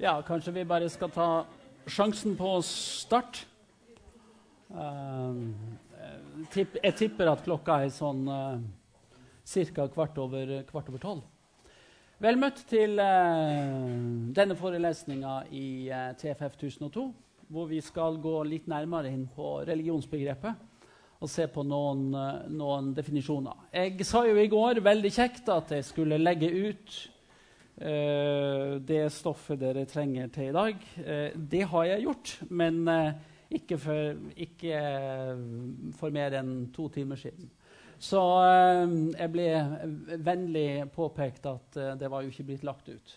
Ja, kanskje vi bare skal ta sjansen på. Uh, tipp, jeg tipper at klokka er sånn uh, ca. Kvart, kvart, over tolv. Vel møtt til uh, denne forelesninga i TFF 1002, hvor vi skal gå litt nærmere inn på religionsbegrepet og se på noen, noen definisjoner. Jeg sa jo i går veldig kjekt at jeg skulle legge ut det stoffet dere trenger til i dag. Uh, det har jeg gjort, men uh, ikke, for, ikke for, mer enn to timer siden. Så jeg ble vennlig påpekt at det var jo ikke blitt lagt ut.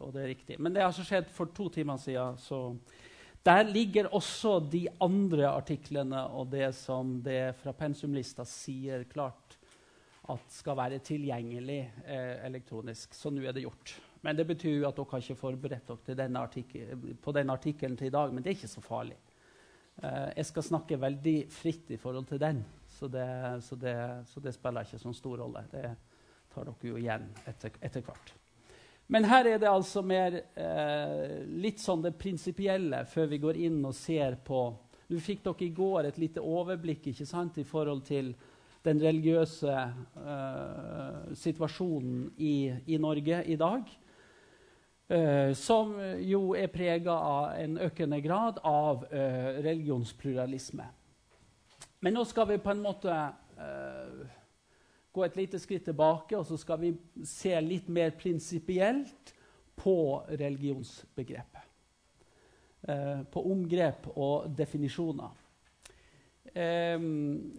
og det er riktig. Men det har altså skjedd for to timer siden. Så der ligger også de andre artiklene og det som det fra pensumlista sier klart at skal være tilgjengelig eh, elektronisk. Så nå er det gjort. Men det betyr jo at dere har ikke forberedt dere denne på den artikkelen til i dag. Men det er ikke så farlig. Eh, jeg skal snakke veldig fritt i forhold til den, så det, så det, så det spiller ikke sånn stor rolle. Det tar dere jo igjen etter, etter hvert. Men her er det altså mer eh, litt sånn det prinsipielle før vi går inn og ser på Nå fikk dere i går et lite overblikk ikke sant, i forhold til den religiøse uh, situasjonen i, i, Norge i dag. Uh, som jo er prega av en økende grad av uh, religionspluralisme. Men nå skal vi på en måte gå et lite skritt tilbake, og så skal vi se litt mer prinsipielt på religionsbegrepet. på omgrep og definisjoner.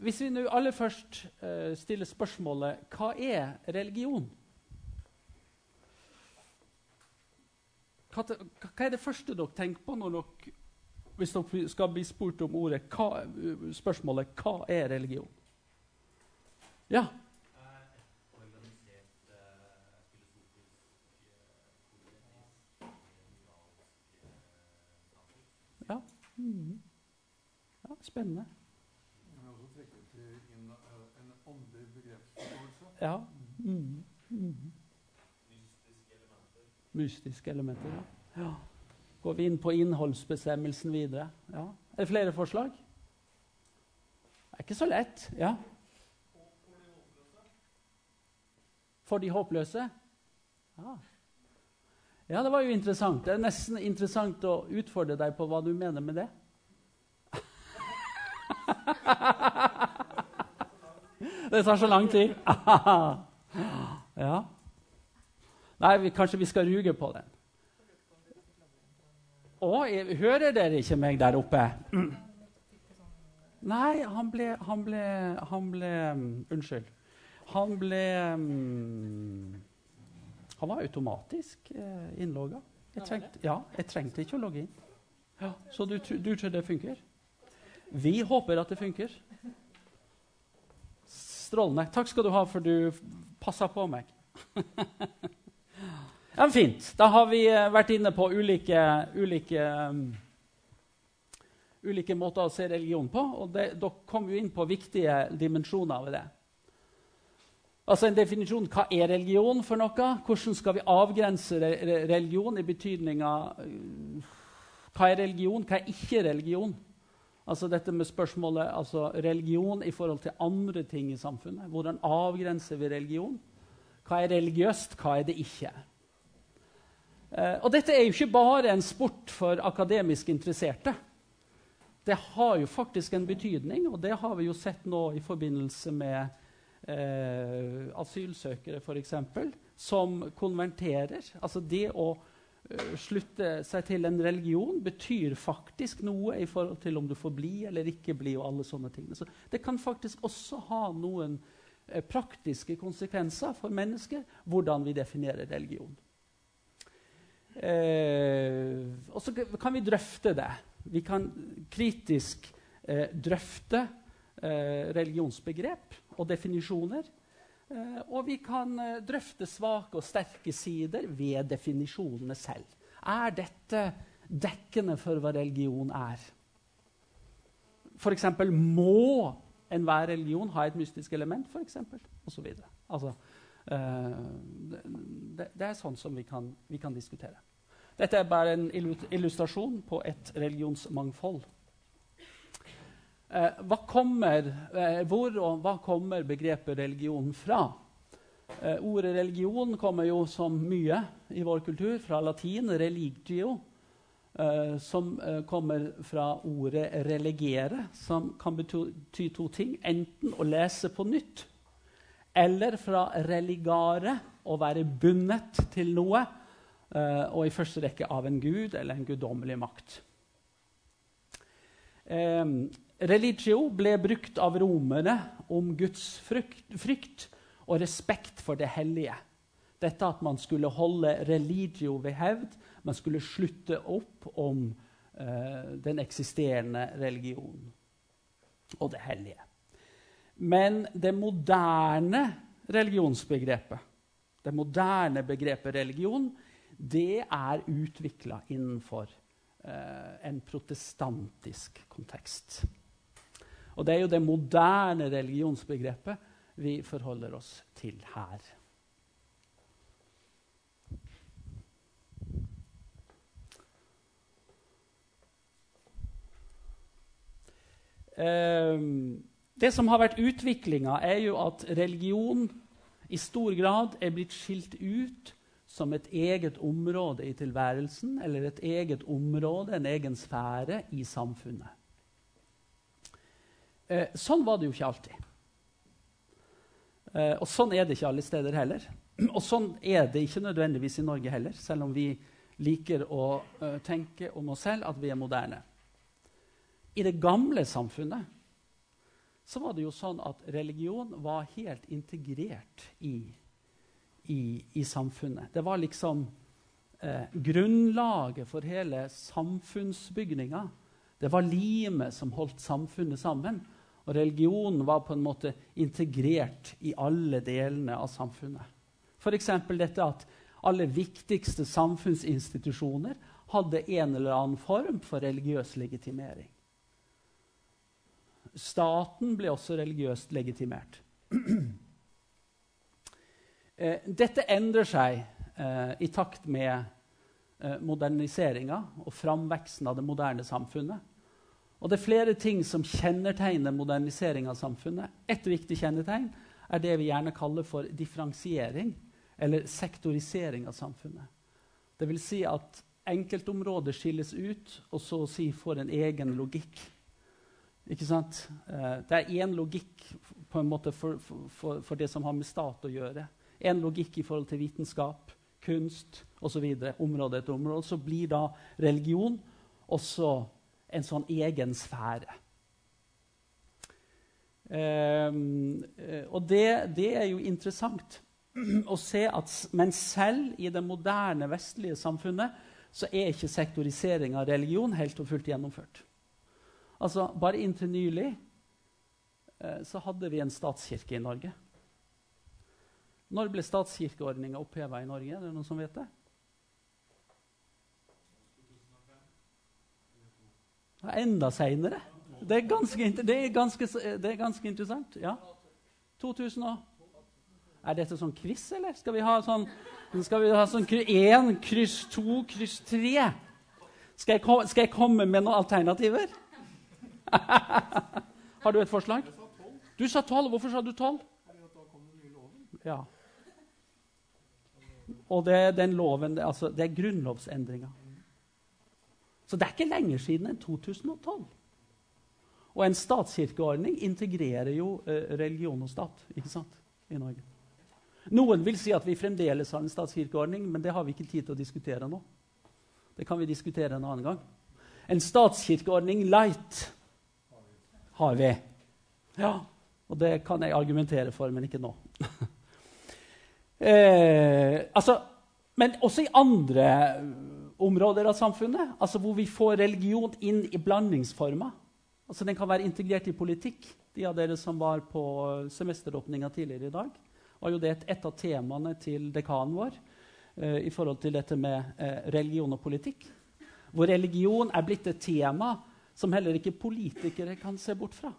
Hvis vi nå aller først uh, stiller spørsmålet hva er religion? Hva, hva, er det første dere tenker på når dere, hvis dere skal bli spurt om ordet, hva, spørsmålet hva er religion? Ja? Ja. Mm. ja spennende. Ja. Mm. Mm. Mystiske elementer. ja. Ja. Går vi inn på innholdsbestemmelsen videre? Ja. Er det flere forslag? Det er ikke så lett. Ja. For de håpløse? Ja. ja, det var jo interessant. Det er nesten interessant å utfordre deg på hva du mener med det. Det tar så lang tid. ja. Nei, vi, kanskje vi skal ruge på den. Å, hører dere ikke meg der oppe? Mm. Nei, han ble Han ble, han ble um, Unnskyld. Han ble um, Han var automatisk uh, innlogga. Jeg trengte, ja, jeg trengte ikke å logge inn. Ja, så du, du tror det funker? Vi håper at det funker. Strålende. Takk skal du ha for du passa på meg. ja, fint. Da har vi eh, vært inne på ulike, ulike, um, ulike måter å se religion på. Og det, dere kom jo inn på viktige dimensjoner ved det. Altså en definisjon Hva er religion for noe? Hvordan skal vi avgrense religion i betydninga uh, Hva er religion, hva er ikke religion? Altså dette med spørsmålet altså religion i forhold til andre ting i samfunnet. Hvordan avgrenser vi religion? Hva er religiøst, hva er det ikke? Eh, og dette er jo ikke bare en sport for akademisk interesserte. Det har jo faktisk en betydning, og det har vi jo sett nå i forbindelse med eh, asylsøkere, f.eks., som konverterer. Altså det å Eh, slutte seg til en religion betyr faktisk noe i forhold til om du får bli eller ikke bli. og alle sånne ting. Så Det kan faktisk også ha noen eh, praktiske konsekvenser for mennesker hvordan vi definerer religion. Eh, og så kan vi drøfte det. Vi kan kritisk eh, drøfte eh, religionsbegrep og definisjoner. Eh, og vi kan eh, drøfte svake og sterke sider ved definisjonene selv. Er dette dekkende for hva religion er? F.eks. må enhver religion ha et mystisk element, f.eks. osv. Altså, det, det, er sånn som vi kan, vi kan, diskutere. Dette er bare en illustrasjon på et religionsmangfold. Eh, hva kommer, eh, hvor og hva kommer begrepet religion fra? Eh, ordet religion kommer jo som mye i vår kultur fra latin 'religio', eh, som eh, kommer fra ordet 'relegere', som kan bety to ting. Enten å lese på nytt, eller fra 'religare', å være bundet til noe, eh, og i første rekke av en gud eller en guddommelig makt. religio ble brukt av romerne om Guds frykt, og respekt for det hellige. Dette at man skulle holde religio ved hevd. Man skulle slutte opp om uh, den eksisterende religionen og det hellige. Men det moderne religionsbegrepet, det moderne begrepet religion, det er utvikla innenfor eh, en protestantisk kontekst. Og det er jo det moderne religionsbegrepet vi forholder oss til her. Um, det som har vært utviklinga, er jo at religion i stor grad er blitt skilt ut som et eget område i tilværelsen, eller et eget område, en egen sfære, i samfunnet. Eh, sånn var det jo ikke alltid. Eh, og sånn er det ikke alle steder heller. Og sånn er det ikke nødvendigvis i Norge heller, selv om vi liker å uh, tenke om oss selv at vi er moderne. I det gamle samfunnet så var det jo sånn at religion var helt integrert i, i, i samfunnet. Det var liksom eh, grunnlaget for hele samfunnsbygninga. Det var limet som holdt samfunnet sammen. Og religionen var på en måte integrert i alle delene av samfunnet. F.eks. dette at alle viktigste samfunnsinstitusjoner hadde en eller annen form for religiøs legitimering. Staten ble også religiøst legitimert. Eh, dette endrer seg eh, i takt med eh, moderniseringa og framveksten av det moderne samfunnet. Og det er flere ting som kjennetegner modernisering av samfunnet. Et viktig kjennetegn er det vi gjerne kaller for differensiering, eller sektorisering av samfunnet. Det vil si at enkeltområder skilles ut og så å si får en egen logikk. Ikke sant? Eh, det er én logikk på en måte for, for, for, det som har med stat å gjøre. En logikk i forhold til vitenskap, kunst osv. Område etter område. Så blir da religion også en sånn egen sfære. Um, og det, det, er jo interessant å se at Men selv i det moderne vestlige samfunnet så er ikke sektorisering av religion helt og fullt gjennomført. Altså, Bare inntil nylig uh, så hadde vi en statskirke i Norge. Når ble statskirkeordninga oppheva i Norge? Er det noen som vet det? Enda seinere. Det, det, det, det, er ganske interessant. Ja. 2000 år. Er dette sånn quiz, eller? Skal vi ha sånn skal vi ha sånn én, kryss to, kryss tre? Skal skal jeg komme med noen alternativer? Har du et forslag? Du sa tolv. Hvorfor sa du tolv? Ja. Og det, den loven, altså, det er grunnlovsendringa. Så det er ikke lenger siden enn 2012. Og en statskirkeordning integrerer jo eh, religion og stat ikke sant, i Norge. Noen vil si at vi fremdeles har en statskirkeordning, men det har vi ikke tid til å diskutere nå. Det kan vi diskutere en annen gang. En statskirkeordning light har vi. Ja, og det kan jeg argumentere for, men ikke nå. eh, altså, men også i andre områder av samfunnet, altså hvor vi får religion inn i blandingsformer. Altså Den kan være integrert i politikk. De av dere som var på semesteråpninga tidligere i dag, var jo det et, av temaene til dekanen vår eh, i forhold til dette med eh, religion og politikk. Hvor religion er blitt et tema som heller ikke politikere kan se bort fra.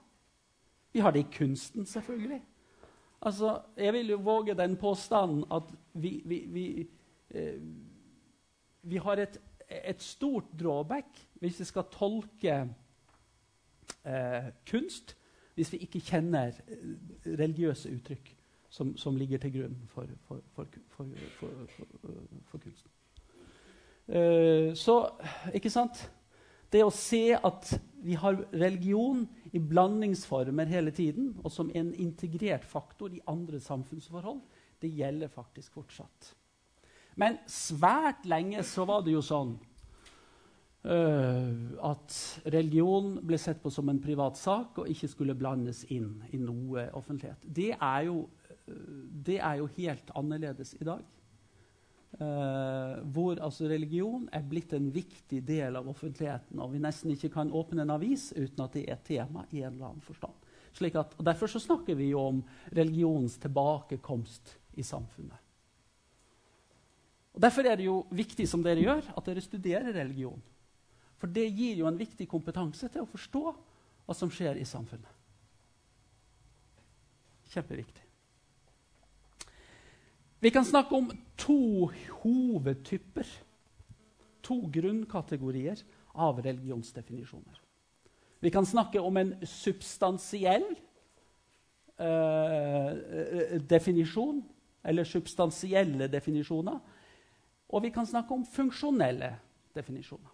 Vi har det i kunsten, selvfølgelig. Altså, Jeg vil jo våge den påstanden at vi, vi, vi eh, vi har et, et, stort drawback hvis vi skal tolke eh, kunst hvis vi ikke kjenner eh, religiøse uttrykk som, som ligger til grunn for, for, for, for kunsten. Eh, så ikke sant? Det å se at vi har religion i blandingsformer hele tiden, og som en integrert faktor i andre samfunnsforhold, det gjelder faktisk fortsatt. Men svært lenge så var det jo sånn uh, at religion ble sett på som en privat sak og ikke skulle blandes inn i noe offentlighet. Det er jo, uh, det er jo helt annerledes i dag. Uh, hvor altså religion er blitt en viktig del av offentligheten, og vi nesten ikke kan åpne en avis uten at det er et tema i en eller annen forstand. At, og Derfor så snakker vi jo om religionens tilbakekomst i samfunnet. Og Derfor er det jo viktig som dere gjør, at dere studerer religion. For det gir jo en viktig kompetanse til å forstå hva som skjer i samfunnet. Kjempeviktig. Vi kan snakke om to hovedtyper, to grunnkategorier av religionsdefinisjoner. Vi kan snakke om en substansiell eh, definisjon, eller substansielle definisjoner. Og vi kan snakke om funksjonelle definisjoner.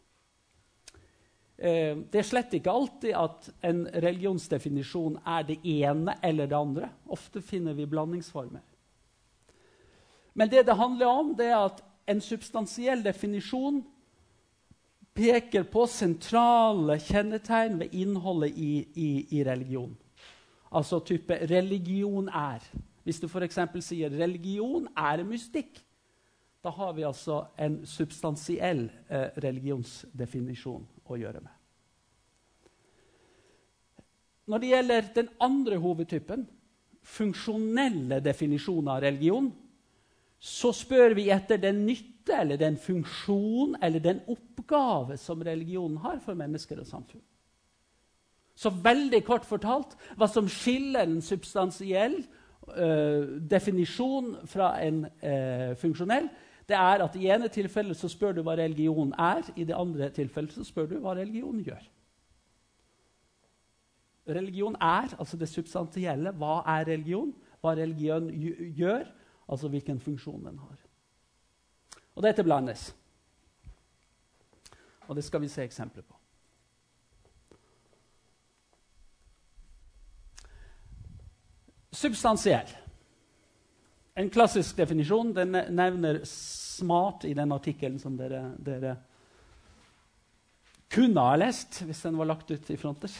Eh, det er slett ikke alltid at en religionsdefinisjon er det ene eller det andre. Ofte finner vi blandingsformer. Men det det handler om, det er at en substansiell definisjon peker på sentrale kjennetegn ved innholdet i, i, i religion. Altså type 'religion er'. Hvis du f.eks. sier 'religion er mystikk', da har vi altså en substansiell eh, religionsdefinisjon å gjøre med. Når det gjelder den andre hovedtypen, funksjonelle definisjoner av religion, så spør vi etter den nytte eller den funksjon eller den oppgave som religionen har for mennesker og samfunn. Så veldig kort fortalt hva som skiller en substansiell uh, definisjon fra en uh, funksjonell, det er at i ene tilfellet så spør du hva religion er, i det andre tilfellet så spør du hva religion gjør. Religion er, altså det substansielle. Hva er religion? Hva religion gjør? Altså hvilken funksjon den har. Og dette blandes. Og det skal vi se eksempler på. Substansiell. En klassisk definisjon den nevner smart i den artikkelen som dere, dere kunne ha lest hvis den var lagt ut i fronter.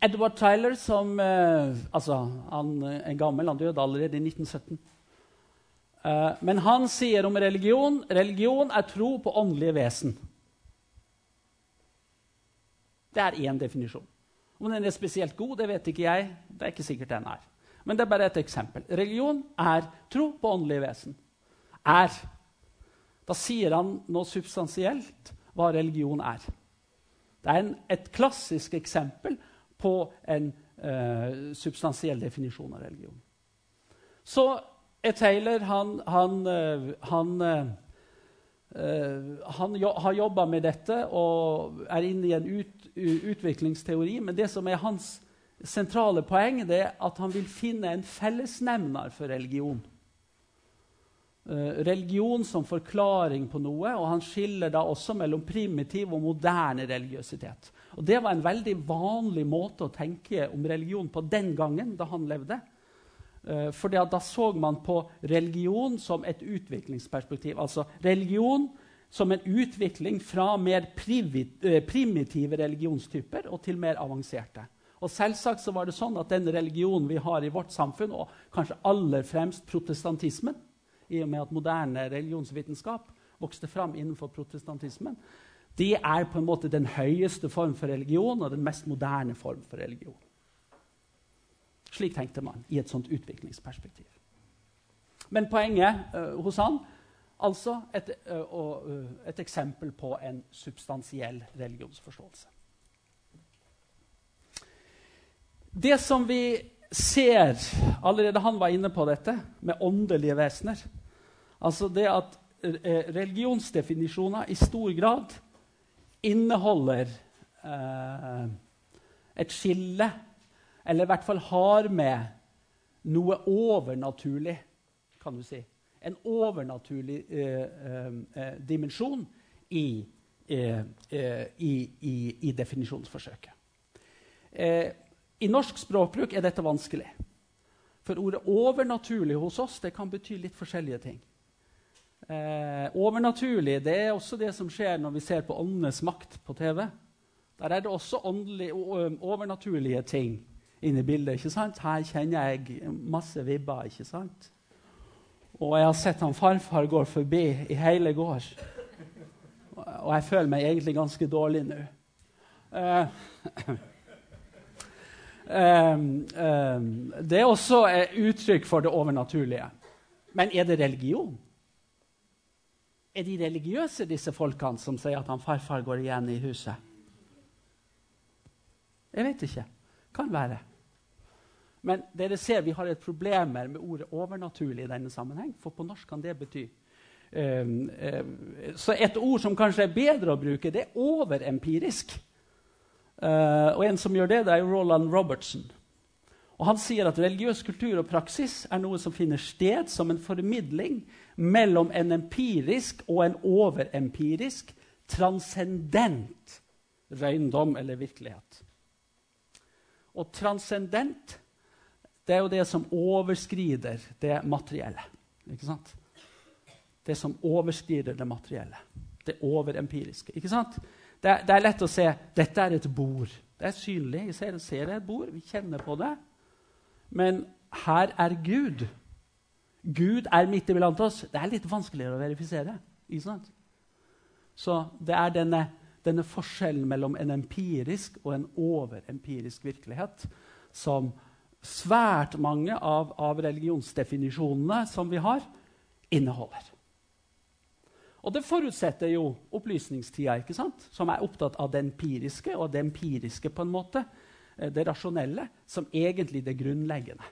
Edward Tyler, som eh, altså, han er gammel, han døde allerede i 1917. Eh, men han sier om religion religion er tro på åndelige vesen. Det er én definisjon. Om den er spesielt god, det vet ikke jeg. Det er ikke sikkert den er. Men det er bare et eksempel. Religion er tro på åndelige vesen. Er. Da sier han noe substansielt hva religion er. Det er en, et klassisk eksempel på en eh, substansiell definisjon av religion. Så er Taylor han, han, uh, han, uh, han jo, har jobba med dette og er inne i en ut, utviklingsteori. Men det som er hans sentrale poeng, det er at han vil finne en fellesnevner for religion. religion som forklaring på noe, og han skiller da også mellom primitiv og moderne religiøsitet. Og Det var en veldig vanlig måte å tenke om religion på den gangen, da han levde. Fordi for da så man på religion som et utviklingsperspektiv. Altså religion som en utvikling fra mer uh, primitive religionstyper og til mer avanserte. Og selvsagt så var det sånn at Den religionen vi har i vårt samfunn, og kanskje aller fremst protestantismen, i og med at moderne religionsvitenskap vokste fram innenfor protestantismen, det er på en måte den høyeste form for religion og den mest moderne form for religion. Slik tenkte man i et sånt utviklingsperspektiv. Men poenget uh, hos han altså et, uh, uh, et, eksempel på en substansiell religionsforståelse. Det som vi ser Allerede han var inne på dette med åndelige vesener. Altså det at religionsdefinisjoner i stor grad inneholder eh, et skille, eller i hvert fall har med noe overnaturlig, kan du si. En overnaturlig eh, eh, eh dimensjon i, eh, i, i, i definisjonsforsøket. I norsk språkbruk er dette vanskelig. For ordet 'overnaturlig' hos oss det kan bety litt forskjellige ting. Eh, overnaturlig det er også det som skjer når vi ser på Åndenes makt på TV. Der er det også åndelig, overnaturlige ting inne i bildet. ikke sant? Her kjenner jeg masse vibber. ikke sant? Og jeg har sett han farfar går forbi i hele gård. Og jeg føler meg egentlig ganske dårlig nå. Eh, um, um, det er også et uttrykk for det overnaturlige. Men er det religion? Er de religiøse, disse folkene som sier at han farfar går igjen i huset? Jeg vet ikke. Kan være. Men dere ser vi har et problem med ordet 'overnaturlig' i denne sammenheng. For på norsk kan det bety um, um, Så et ord som kanskje er bedre å bruke, det er overempirisk. Uh, og en som gjør det, det er Roland Robertson. Og Han sier at religiøs kultur og praksis er noe som finner sted som en formidling mellom en empirisk og en overempirisk, transcendent røyndom eller virkelighet. Og transcendent det er jo det som overskrider det materielle. Ikke sant? Det som overskrider det materielle. Det overempiriske. Ikke sant? Det det er, lett å se dette er et bord. Det er synlig. Jeg ser, ser et bord, vi kjenner på det. Men her er Gud. Gud er midt iblant oss. Det er litt vanskeligere å verifisere. Så det er denne, denne forskjellen mellom en empirisk og en overempirisk virkelighet som svært mange av, av religionsdefinisjonene som vi har, inneholder. Og det forutsetter jo opplysningstida, ikke sant? som er opptatt av det empiriske, og det empiriske på en måte, det rasjonelle, som egentlig det grunnleggende.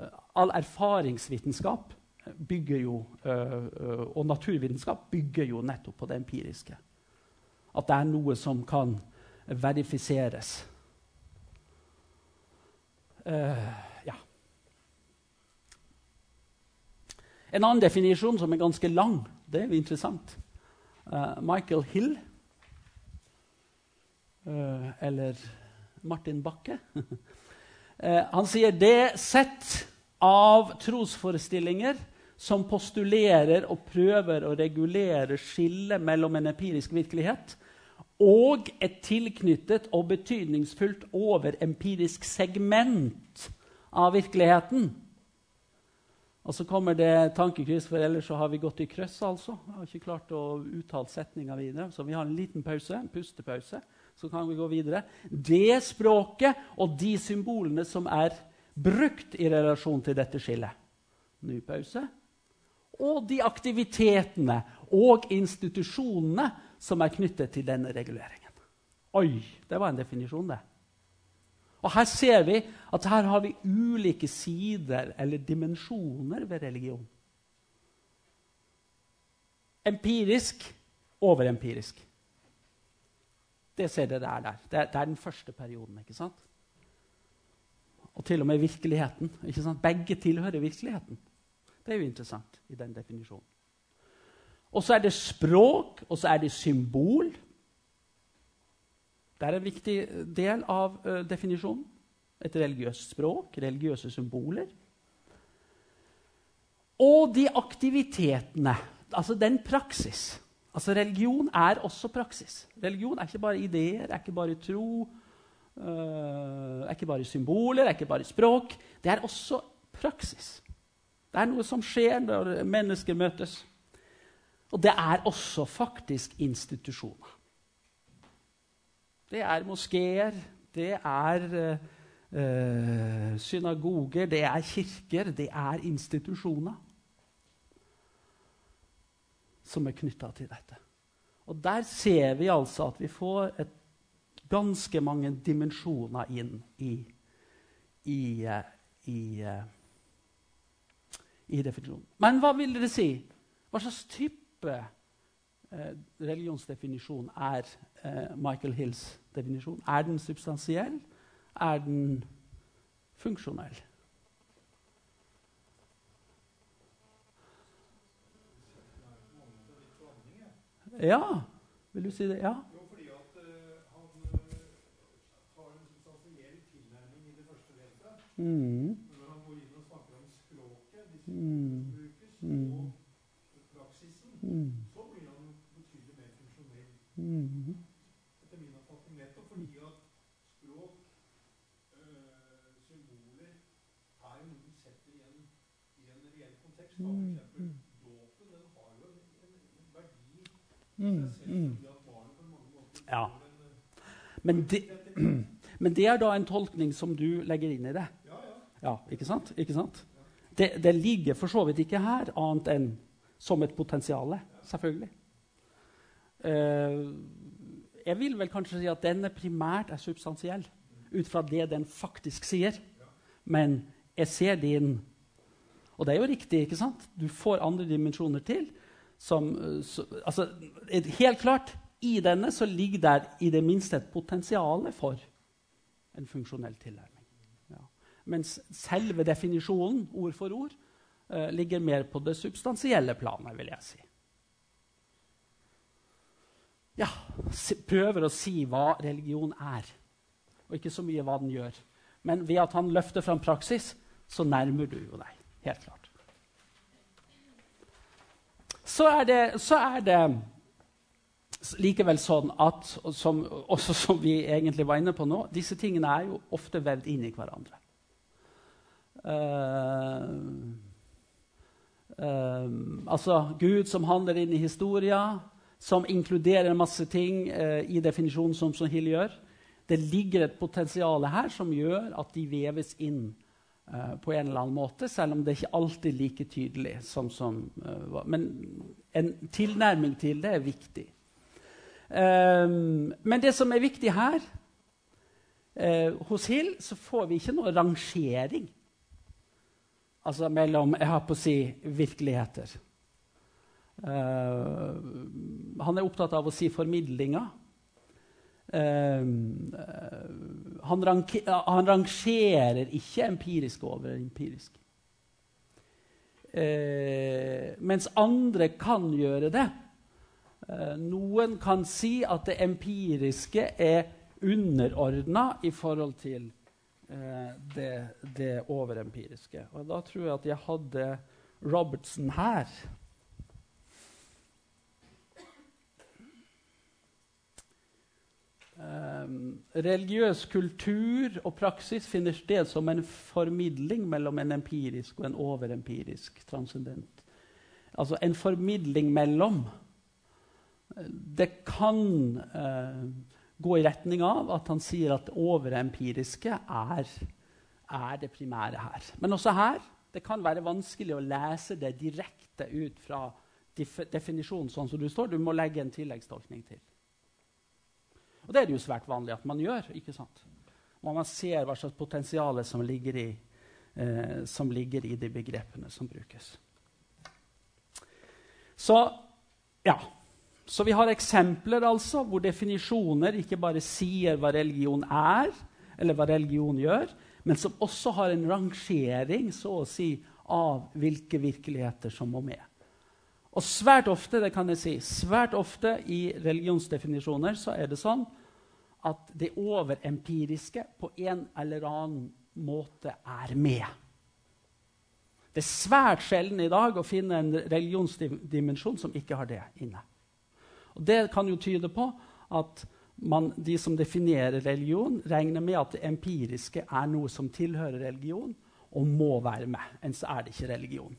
Eh, all erfaringsvitenskap bygger jo, øh, og naturvitenskap bygger jo nettopp på det empiriske. At det er noe som kan verifiseres. Ja. En annen definisjon som er ganske lang, det er jo interessant. Michael Hill, eller Martin Bakke Han sier det sett av trosforestillinger som postulerer og prøver å regulere skillet mellom en empirisk virkelighet og et tilknyttet og betydningsfullt overempirisk segment av virkeligheten. Og så kommer det tankekryss, for ellers så har vi gått i krøss. altså. Jeg har ikke klart å uttale setninga videre, så vi har en liten pause, en pustepause. Så kan vi gå videre. Det språket og de symbolene som er brukt i relasjon til dette skillet. Ny pause. Og de aktivitetene og institusjonene som er knyttet til denne reguleringen. Oi, det var en definisjon, det. Og Her ser vi at her har vi ulike sider eller dimensjoner ved religion. Empirisk, overempirisk. Det ser dere er der. Det er, det er den første perioden. ikke sant? Og til og med virkeligheten. ikke sant? Begge tilhører virkeligheten. Det er jo interessant i den definisjonen. Og så er det språk, og så er det symbol. Det er en viktig del av uh, definisjonen. Et religiøst språk, religiøse symboler. Og de aktivitetene, altså den praksis. Altså Religion er også praksis. Religion er ikke bare ideer, er ikke bare tro, uh, er ikke bare symboler, er ikke bare språk. Det er også praksis. Det er noe som skjer når mennesker møtes. Og det er også faktisk institusjoner. Det er moskeer, det er uh, synagoger, det er kirker, det er institusjoner som er knytta til dette. Og Der ser vi altså at vi får et, ganske mange dimensjoner inn i, i, uh, i, uh, i definisjonen. Men hva vil det si Hva slags type eh, religionsdefinisjon er eh, Michael Hills definisjon? Er den substansiell? Er den funksjonell? Ja, vil du si det? Ja. Jo, fordi at uh, han har en substansiell tilnærming i det første leddet. Mm. Når han går inn og snakker om språket, disse Mm. brukes, Mm. og praksisen, Mm. så blir han jo betydelig mer funksjonell, Mm. etter min oppfatning. Nettopp fordi at språk, uh, symboler, er noe du setter i en, i en reell kontekst. Da. For Mm. eksempel dåpen, den har jo en, en, en verdi i Mm. Mm. Ja. Men, det, men det er da en tolkning som du legger inn i det. Ja, ikke sant? Ikke sant? Det, det ligger for så vidt ikke her annet enn som et potensial. Selvfølgelig. Eh, jeg vil vel kanskje si at denne primært er substansiell ut fra det den faktisk sier. Men jeg ser din Og det er jo riktig, ikke sant? Du får andre dimensjoner til. Som, eh, så, altså, helt klart, i denne så ligger der i det minste et potensial for en funksjonell tilnærming. Ja. Mens selve definisjonen, ord for ord, eh, ligger mer på det substansielle planet, vil jeg si. Ja, prøver å si hva religion er, og ikke så mye hva den gjør. Men ved at han løfter fram praksis, så nærmer du jo deg. Helt klart. Så er det, så er det likevel sånn at, som, også som vi egentlig var inne på nå, disse tingene er jo ofte vevd inn i hverandre. Uh, uh, altså Gud som handler inn i historia, som inkluderer masse ting uh, i definisjonen som, Hill gjør. Det ligger et potensial her som gjør at de veves inn eh, på en eller annen måte, selv om det ikke alltid er like tydelig. Som, som, uh, men en tilnærming til det er viktig. Um, men det som er viktig her Hos Hill så får vi ikke noe rangering altså mellom jeg har på å si, virkeligheter. Uh, han er opptatt av å si formidlinga. Eh, eh, han, rangerer ikke empirisk over empirisk. Eh, mens andre kan gjøre det. Noen kan si at det empiriske er underordna i forhold til det, det overempiriske. Og da tror jeg at jeg hadde Robertson her. Religiøs kultur og praksis finner sted som en formidling mellom en empirisk og en overempirisk transcendent. Altså en formidling mellom. Det kan eh, gå i retning av at han sier at det overempiriske er, er det primære her. Men også her det kan være vanskelig å lese det direkte ut fra definisjonen sånn som du står. Du må legge en tilleggstolkning til. Og det er det jo svært vanlig at man gjør. ikke sant? Og man ser hva slags potensial som eh, som ligger i de begrepene som brukes. Så ja. Så vi har eksempler altså hvor definisjoner ikke bare sier hva religion er, eller hva religion gjør, men som også har en rangering så å si, av hvilke virkeligheter som må med. Og svært ofte det kan jeg si, svært ofte i religionsdefinisjoner så er det sånn at det overempiriske på en eller annen måte er med. Det er svært sjelden i dag å finne en religionsdimensjon som ikke har det inne. Og Det kan jo tyde på at man, de som definerer religion, regner med at det empiriske er noe som tilhører religion og må være med. Ellers er det ikke religion.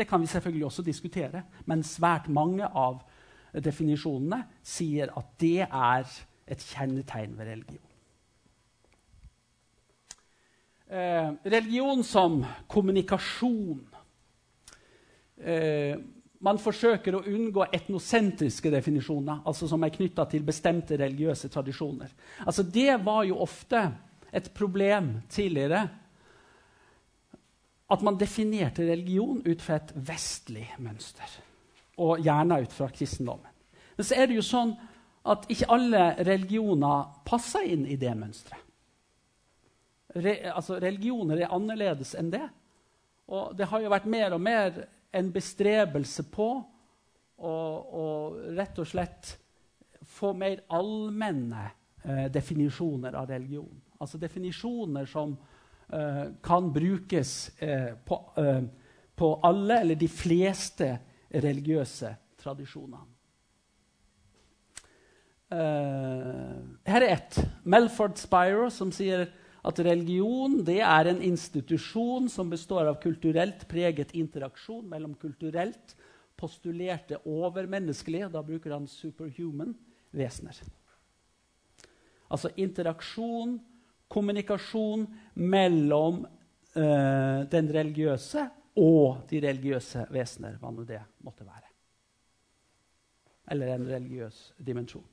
Det kan vi selvfølgelig også diskutere, men svært mange av definisjonene sier at det er et kjennetegn ved religion. Eh, religion som kommunikasjon. Eh, man forsøker å unngå etnosentriske definisjoner, altså som er knytta til bestemte religiøse tradisjoner. Altså det var jo ofte et problem tidligere at man definerte religion ut fra et vestlig mønster. og gjerne ut fra kristendommen. Men så er det jo sånn at ikke alle religioner passer inn i det mønsteret. Re, altså, religioner er annerledes enn det. Og det har jo vært mer og mer en bestrebelse på å, å rett og slett få mer allmenne eh, definisjoner av religion. Altså definisjoner som kan brukes eh, på, eh, på alle eller de fleste religiøse tradisjonene. Her er ett. Melford Spiro, som sier at religion er en institusjon som består av kulturelt preget interaksjon mellom kulturelt postulerte overmenneskelige da bruker han superhuman vesener. Altså interaksjon, kommunikasjon mellom eh, den religiøse og de religiøse vesener, hva nå det måtte være. Eller en religiøs dimensjon.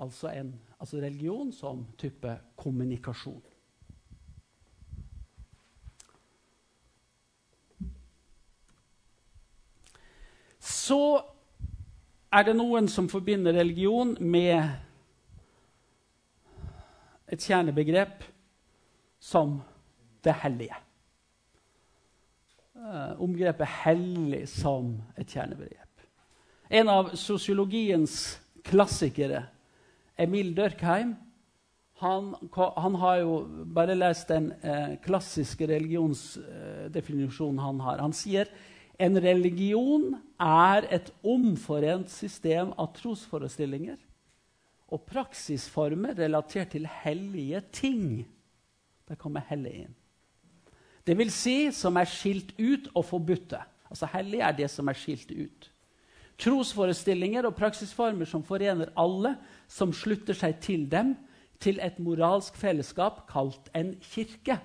Altså, en, altså religion som type kommunikasjon. Så er det noen som forbinder religion med et kjernebegrep som det hellige. Uh, omgrepet 'hellig' som et kjernebegrep. En av sosiologiens klassikere Emil Dørkheim han, han, har jo bare lest den eh, klassiske religionsdefinisjonen eh, han har. Han sier en religion er et omforent system av trosforestillinger og praksisformer relatert til hellige ting. Der kommer hellig inn. Det vil si som er skilt ut og forbudte. Altså Hellig er det som er skilt ut. Trosforestillinger og praksisformer som forener alle som slutter seg til dem, til et moralsk fellesskap kalt en kirke.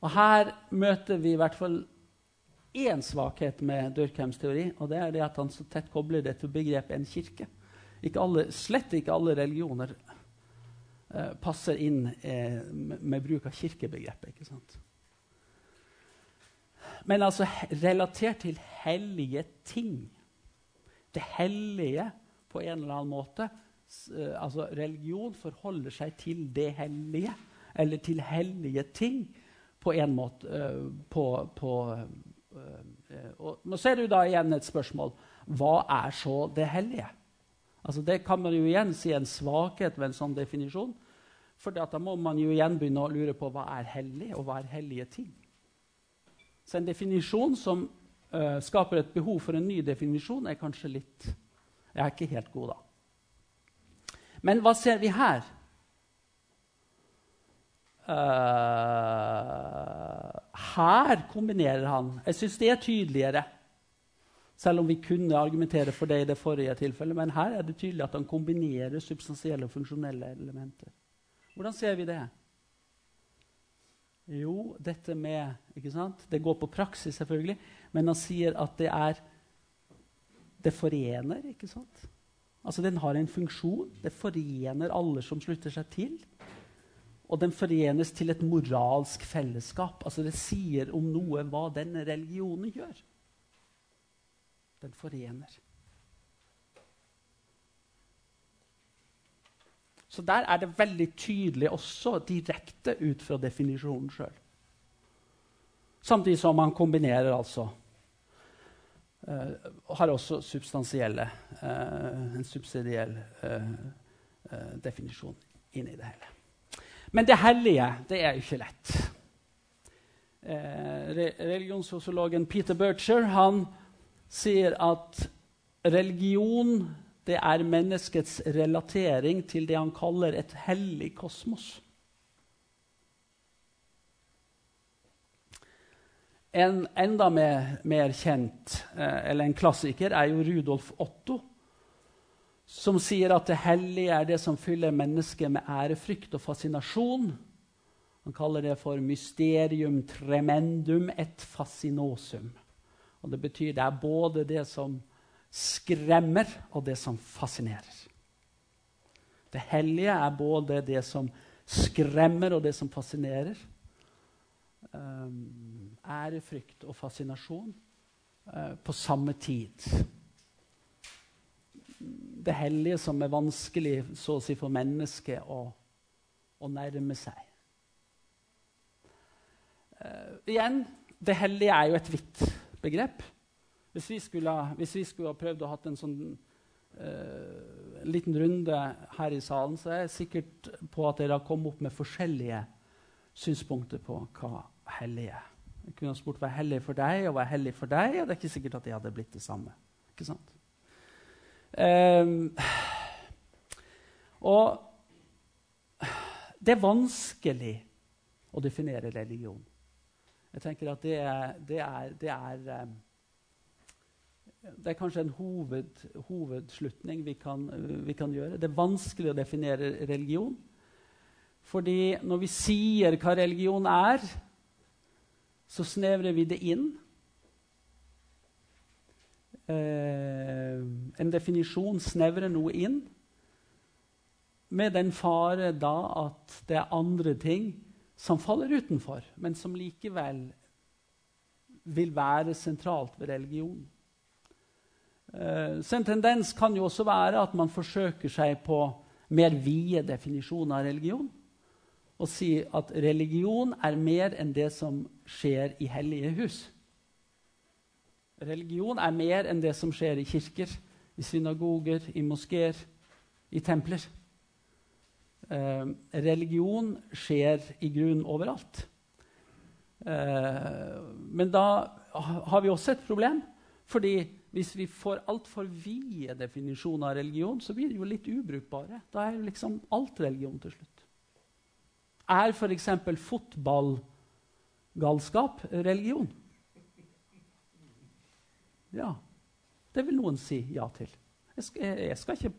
Og Her møter vi i hvert fall én svakhet med Durkheims teori, og det er det at han så tett kobler det til begrepet en kirke. Ikke alle, slett ikke alle religioner eh, passer inn eh, med, med, bruk av kirkebegrepet. ikke sant? Men altså relatert til hellige ting. Det hellige på en eller annen måte. Uh, altså Religion forholder seg til det hellige, eller til hellige ting, på en måte. Uh, på, på, uh, og nå ser du da igjen et spørsmål. Hva er så det hellige? Altså Det kan man jo igjen si en svakhet ved en sånn definisjon. For da må man jo igjen begynne å lure på hva er hellig, og hva er hellige ting. Så en definisjon som uh, skaper et behov for en ny definisjon, er kanskje litt Jeg er ikke helt god, da. Men hva ser vi her? Uh, her kombinerer han Jeg syns det er tydeligere. Selv om vi kunne argumentere for det i det forrige tilfellet. Men her er det tydelig at han kombinerer substansielle og funksjonelle elementer. Hvordan ser vi det? Jo, dette med ikke sant? Det går på praksis, selvfølgelig. Men han sier at det er Det forener, ikke sant? Altså, Den har en funksjon. Det forener alle som slutter seg til. Og den forenes til et moralsk fellesskap. Altså, Det sier om noe hva den religionen gjør. Den forener. Så der er det veldig tydelig også direkte ut fra definisjonen sjøl. Samtidig som man kombinerer altså uh, Har også substansielle uh, en subsidiell uh, definisjon inni det hele. Men det hellige, det er jo ikke lett. religionssosiologen Peter Bircher han sier at religion det er menneskets relatering til det han kaller et hellig kosmos. En enda mer, mer kjent, eh, eller en klassiker, er jo Rudolf Otto, som sier at det hellige er det som fyller mennesket med ærefrykt og fascinasjon. Han kaller det for 'mysterium tremendum et fascinosum'. Og Det betyr det er både det som skremmer, og det som fascinerer. Det hellige er både det som skremmer, og det som fascinerer. Um, ærefrykt og fascinasjon uh, på samme tid. Det hellige som er vanskelig så å si, for mennesket å, å nærme seg. Uh, igjen, det hellige er jo et vidt begrep. Hvis vi skulle, hvis vi skulle ha prøvd å ha en sånn uh, liten runde her i salen, så er jeg sikkert på at dere har kommet opp med forskjellige synspunkter på hva hellig er. Jeg kunne ha spurt hva er hellig for deg, og hva er hellig for deg, og det er ikke sikkert at de hadde blitt det samme. Ikke sant? Um, og det er vanskelig å definere religion. Jeg tenker at det det er, det er, um, det er kanskje en hoved, hovedslutning vi kan, vi kan, gjøre. Det er vanskelig å definere religion. Fordi når vi sier hva religion er, så snevrer vi det inn. Eh, en definisjon snevrer noe inn, med den fare da at det er andre ting som faller utenfor, men som likevel vil være sentralt ved religion. Eh, så en tendens kan jo også være at man forsøker seg på mer vide definisjoner av religion og si at religion er mer enn det som skjer i hellige hus. Religion er mer enn det som skjer i kirker, i synagoger, i moskeer, i templer. Eh, religion skjer i grunnen overalt. Eh, men da har vi også et problem. fordi hvis vi får altfor vide definisjoner av religion, så blir det jo litt ubrukbare. Da er jo liksom alt religion til slutt. Er f.eks. fotballgalskap religion? Ja. Det vil noen si ja til. Jeg skal, jeg skal ikke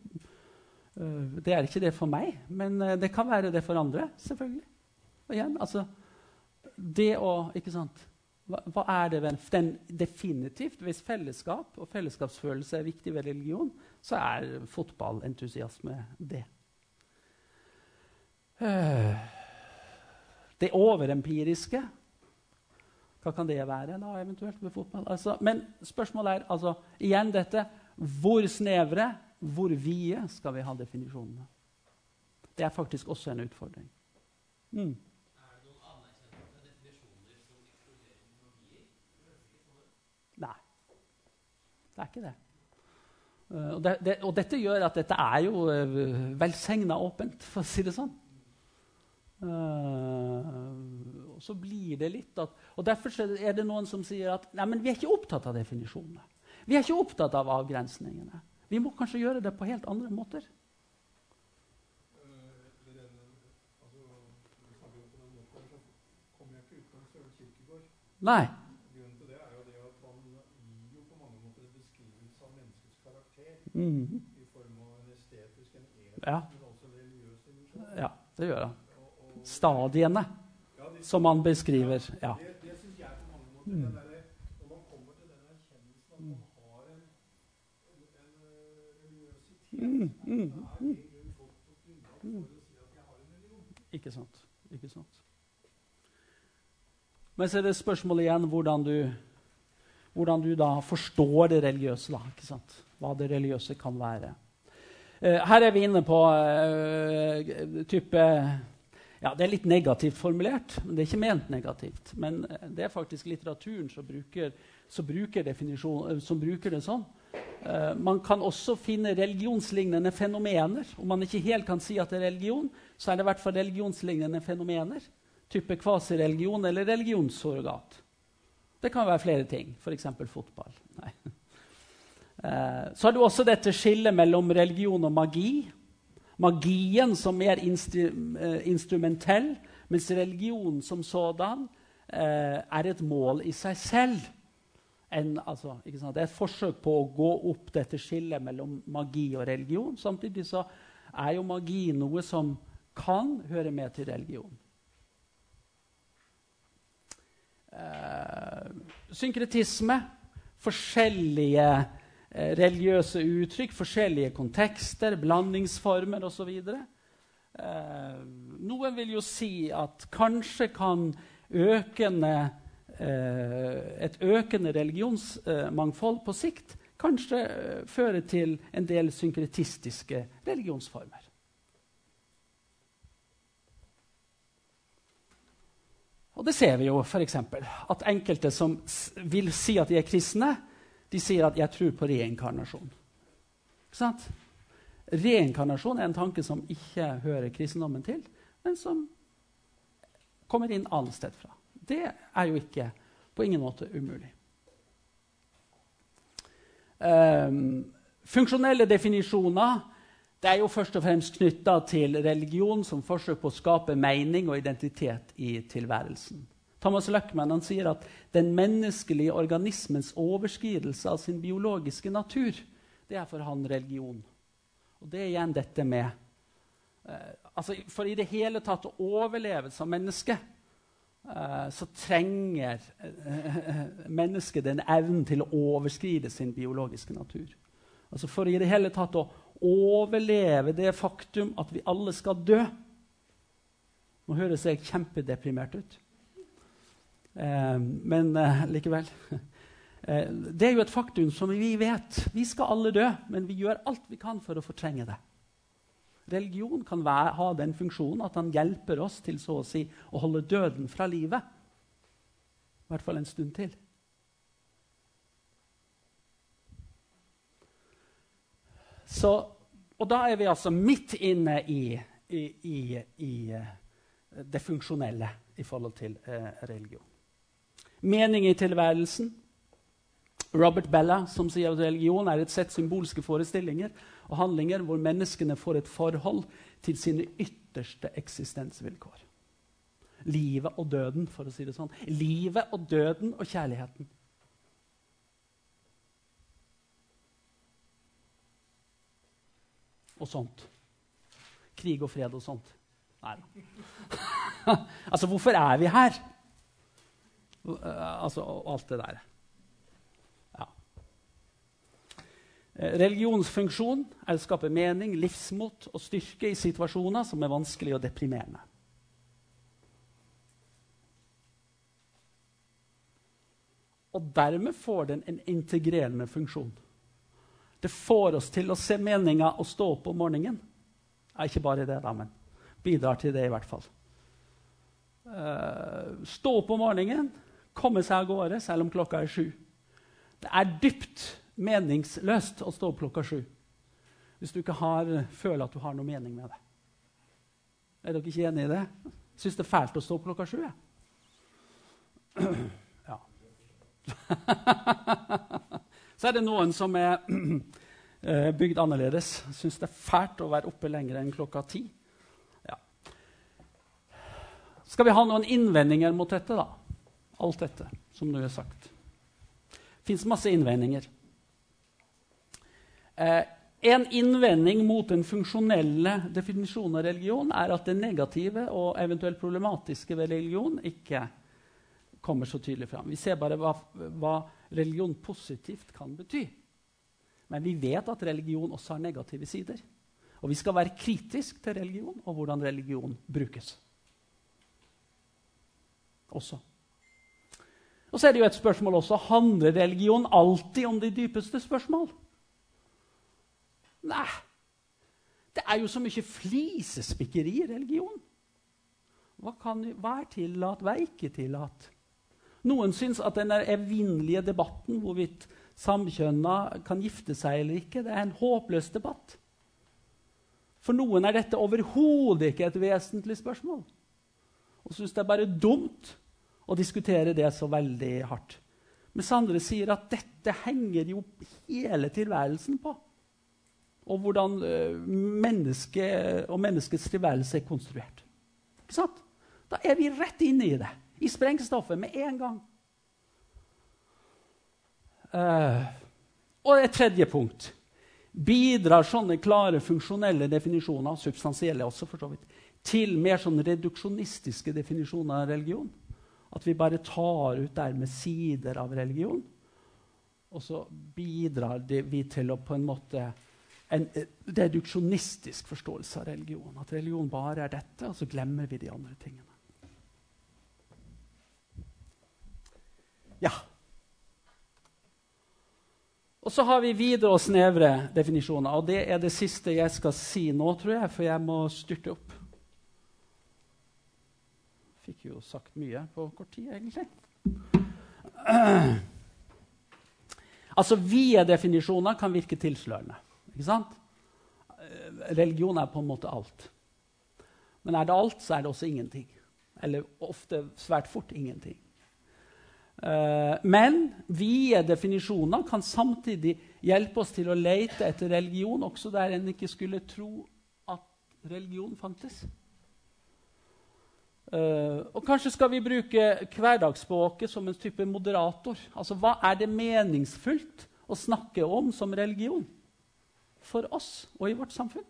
Det er ikke det for meg, men uh, det kan være det for andre. selvfølgelig. Og igjen, altså Det å Ikke sant? Hva, hva er det den Definitivt, hvis fellesskap og fellesskapsfølelse er viktig ved religion, så er fotballentusiasme det. Uh, det overempiriske Hva kan det være, da, eventuelt, med fotball? Altså, men spørsmålet er altså, igjen dette Hvor snevre, hvor vide skal vi ha definisjonene? Det er faktisk også en utfordring. Mm. Nei. Det er ikke det. Uh, og, det, det. og, dette gjør at dette er jo uh, åpent, for å si det sånn. Uh, og så blir det litt at, og Derfor er det noen som sier at nei, men vi er ikke opptatt av definisjonene. Vi er ikke opptatt av avgrensningene. Vi må kanskje gjøre det på helt andre måter. Nei. Grunnen til det er jo det at man gir jo på mange måter en beskrivelse av menneskets karakter mm. i form av en estetisk, en etisk, ja. men også religiøs dimensjon. Ja, det gjør han stadiene som han beskriver. Ja. Det, det syns jeg på mange måter mm. der, Når man kommer til den erkjennelsen at man har en, en, en religiøsitet mm. Mm. Så er det i grunnen godt nok grunnlag for å si at jeg Ikke sant. Ikke sant. Men så er det spørsmålet igjen hvordan du, hvordan du da forstår det religiøse. Da, ikke sant? Hva det religiøse kan være. Uh, her er vi inne på uh, type ja, Det er litt negativt formulert, men det er ikke ment negativt. Men eh, det er faktisk litteraturen som bruker, som bruker, eh, som bruker det sånn. Uh, man kan også finne religionslignende fenomener. Om man ikke helt kan si at det er religion, så er det i hvert fall religionslignende fenomener. Type kvasireligion eller religionssurrogat. Det kan være flere ting, f.eks. fotball. Uh, så har du også dette skillet mellom religion og magi. Magien som mer instru uh, instrumentell, mens religion som sådan er et mål i seg selv. En, altså, det er et forsøk på å gå opp dette skillet mellom magi og religion. Samtidig så er jo magi noe som kan høre med til religion. Eh, synkretisme, forskjellige Eh, religiøse uttrykk, forskjellige kontekster, blandingsformer osv. Eh, noen vil jo si at kanskje kan økende et økende religionsmangfold på sikt kanskje fører føre til en del synkretistiske religionsformer. Og det ser vi jo f.eks. At enkelte som vil si at de er kristne, de sier at 'jeg tror på reinkarnasjon'. Reinkarnasjon er en tanke som ikke hører kristendommen til, men som kommer inn annet sted fra. Det er jo ikke på ingen måte umulig. Um, funksjonelle definisjoner det er jo først og fremst knytta til religion som forsøk på å skape mening og identitet i tilværelsen. Thomas Luckman sier at den menneskelige organismens overskridelse av sin biologiske natur det er for han religion. Og det er igjen dette med eh, altså For i det hele tatt å overleve som menneske så trenger eh, mennesket den evnen til å overskride sin biologiske natur. Altså For i det hele tatt å overleve det faktum at vi alle skal dø Nå høres jeg kjempedeprimert ut, eh, men eh, likevel. Eh, det er jo et faktum som vi vet. Vi skal alle dø, men vi gjør alt vi kan for å fortrenge det. Religion kan være, ha den funksjonen at han hjelper oss til så å si å holde døden fra livet. I hvert fall en stund til. Så, og da er vi altså midt inne i, i, i, i eh, det funksjonelle i forhold til eh, religion. Mening i tilværelsen. Robert Bella som sier at religion er et sett symbolske forestillinger og handlinger hvor menneskene får et forhold til sine ytterste eksistensvilkår. Livet og døden, for å si det sånn. Livet og døden og kjærligheten. Og sånt. Krig og fred og sånt. Nei da. altså, hvorfor er vi her? Altså, alt det der. Eh, Religionsfunksjon er å skape mening, livsmot og styrke i situasjoner som er vanskelige og deprimerende. Og dermed får den en integrerende funksjon. Det får oss til å se meninga og stå opp om morgenen. Ja, ikke bare det, da, men bidrar til det i hvert fall. Uh, stå opp om morgenen, komme seg av gårde selv om klokka er sju. Det er dypt meningsløst å stå opp klokka sju hvis du ikke har, føler at du har noe mening med det. Er dere ikke enig i det? Syns det er fælt å stå opp klokka sju? Ja. Så er det noen som er eh, bygd annerledes. Syns det er fælt å være oppe lenger enn klokka ti. Ja. Skal vi ha noen innvendinger mot dette, da? Alt dette som nå er sagt. Det fins masse innvendinger. Eh, en innvending mot den funksjonelle definisjonen av religion er at det negative og eventuelt problematiske ved religion ikke kommer så tydelig fram. Vi ser bare hva, hva religion positivt kan bety. Men vi vet at religion også har negative sider. Og vi skal være kritisk til religion og hvordan religion brukes. Også. Og så er det jo et spørsmål også handler religion alltid om de dypeste spørsmål. Nei. Det er jo så mye flisespikkeri i religion. Hva, kan, hva er tillatt, hva er ikke tillatt? Noen syns at den evinnelige debatten hvorvidt samkjønna kan gifte seg eller ikke, det er en håpløs debatt. For noen er dette overhodet ikke et vesentlig spørsmål. Og syns det er bare dumt å diskutere det så veldig hardt. Mens andre sier at dette henger jo hele tilværelsen på og hvordan uh, mennesket og menneskets tilværelse er konstruert. Ikke sant? Da er vi rett inne i det, i sprengstoffet, med en gang. Uh, og et tredje punkt. Bidrar sånne klare funksjonelle definisjoner, substansielle også for så vidt, til mer sånn reduksjonistiske definisjoner av religion? At vi bare tar ut dermed sider av religion? Og så bidrar vi til å på en måte en reduksjonistisk forståelse av religion. At religion bare er dette, og så glemmer vi de andre tingene. Ja. Og så har vi videre og snevre definisjoner. Og det er det siste jeg skal si nå, tror jeg, for jeg må styrte opp. Fikk jo sagt mye på kort tid, egentlig. Altså, Vide definisjoner kan virke tilslørende. Ikke sant? Religion er på en måte alt. Men er det alt, så er det også ingenting. Eller ofte svært fort ingenting. Uh, men vide definisjoner kan samtidig hjelpe oss til å lete etter religion også der en ikke skulle tro at religion fantes. Uh, og kanskje skal vi bruke hverdagsspråket som en type moderator. Altså, Hva er det meningsfullt å snakke om som religion for oss og i vårt samfunn?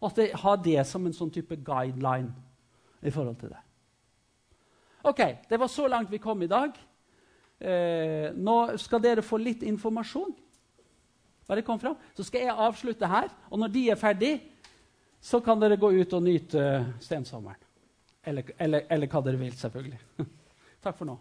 Og at det, ha det som en sånn type guideline i forhold til det. Ok, Det var så langt vi kom i dag. Eh, nå skal dere få litt informasjon. Bare kom fram. Så skal jeg avslutte her. Og når de er ferdig, så kan dere gå ut og nyte stensommeren. Eller, eller, eller hva dere vil, selvfølgelig. Takk for nå.